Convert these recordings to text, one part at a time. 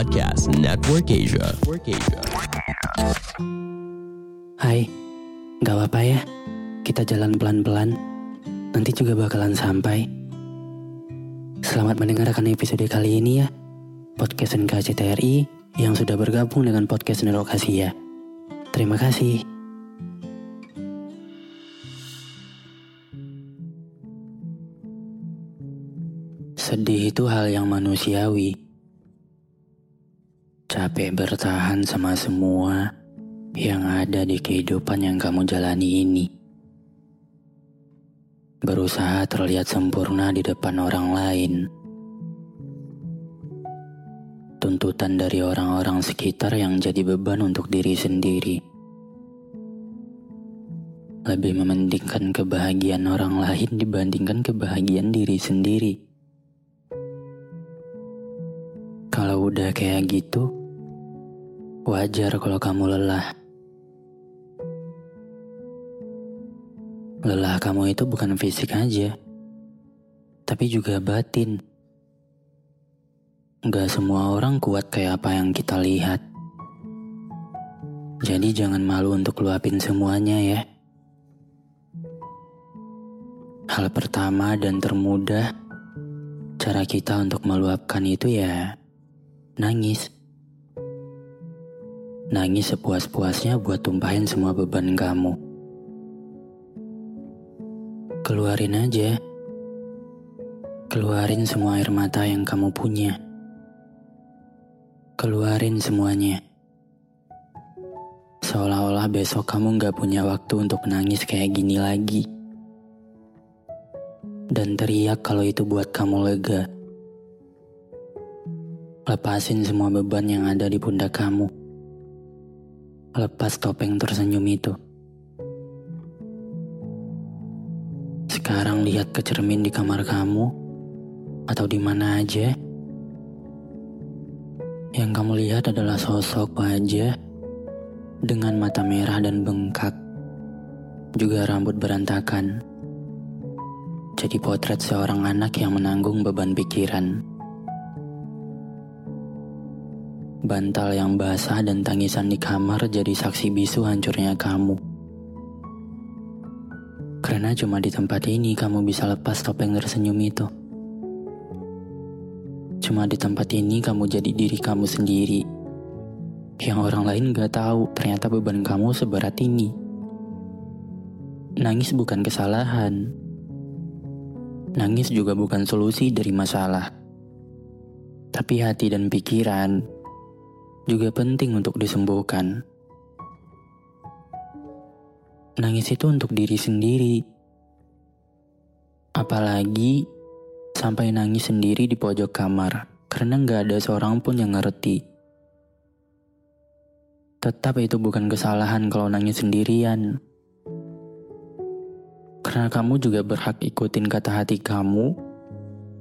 Podcast Network Asia. Hai, gak apa-apa ya. Kita jalan pelan-pelan. Nanti juga bakalan sampai. Selamat mendengarkan episode kali ini ya. Podcast NKCTRI yang sudah bergabung dengan podcast Network Asia. Terima kasih. Sedih itu hal yang manusiawi. Capek bertahan sama semua yang ada di kehidupan yang kamu jalani ini. Berusaha terlihat sempurna di depan orang lain. Tuntutan dari orang-orang sekitar yang jadi beban untuk diri sendiri. Lebih mementingkan kebahagiaan orang lain dibandingkan kebahagiaan diri sendiri. Kalau udah kayak gitu, wajar kalau kamu lelah. Lelah kamu itu bukan fisik aja, tapi juga batin. Gak semua orang kuat kayak apa yang kita lihat. Jadi jangan malu untuk luapin semuanya ya. Hal pertama dan termudah, cara kita untuk meluapkan itu ya nangis. Nangis sepuas-puasnya buat tumpahin semua beban kamu. Keluarin aja. Keluarin semua air mata yang kamu punya. Keluarin semuanya. Seolah-olah besok kamu gak punya waktu untuk nangis kayak gini lagi. Dan teriak kalau itu buat kamu lega. Lepasin semua beban yang ada di pundak kamu. Lepas topeng tersenyum itu. Sekarang lihat ke cermin di kamar kamu atau di mana aja. Yang kamu lihat adalah sosok wajah dengan mata merah dan bengkak. Juga rambut berantakan. Jadi potret seorang anak yang menanggung beban pikiran. Bantal yang basah dan tangisan di kamar jadi saksi bisu hancurnya kamu. Karena cuma di tempat ini kamu bisa lepas topeng tersenyum itu. Cuma di tempat ini kamu jadi diri kamu sendiri. Yang orang lain gak tahu ternyata beban kamu seberat ini. Nangis bukan kesalahan. Nangis juga bukan solusi dari masalah. Tapi hati dan pikiran juga penting untuk disembuhkan. Nangis itu untuk diri sendiri. Apalagi sampai nangis sendiri di pojok kamar karena nggak ada seorang pun yang ngerti. Tetap itu bukan kesalahan kalau nangis sendirian. Karena kamu juga berhak ikutin kata hati kamu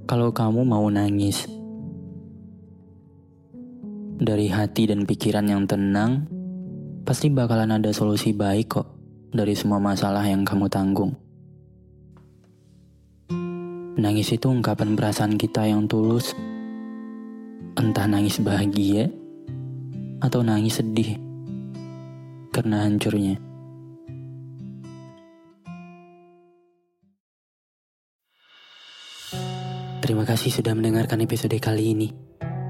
kalau kamu mau nangis. Dari hati dan pikiran yang tenang, pasti bakalan ada solusi baik kok dari semua masalah yang kamu tanggung. Nangis itu ungkapan perasaan kita yang tulus. Entah nangis bahagia atau nangis sedih karena hancurnya. Terima kasih sudah mendengarkan episode kali ini.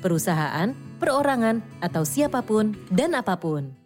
perusahaan, perorangan, atau siapa pun dan apa pun.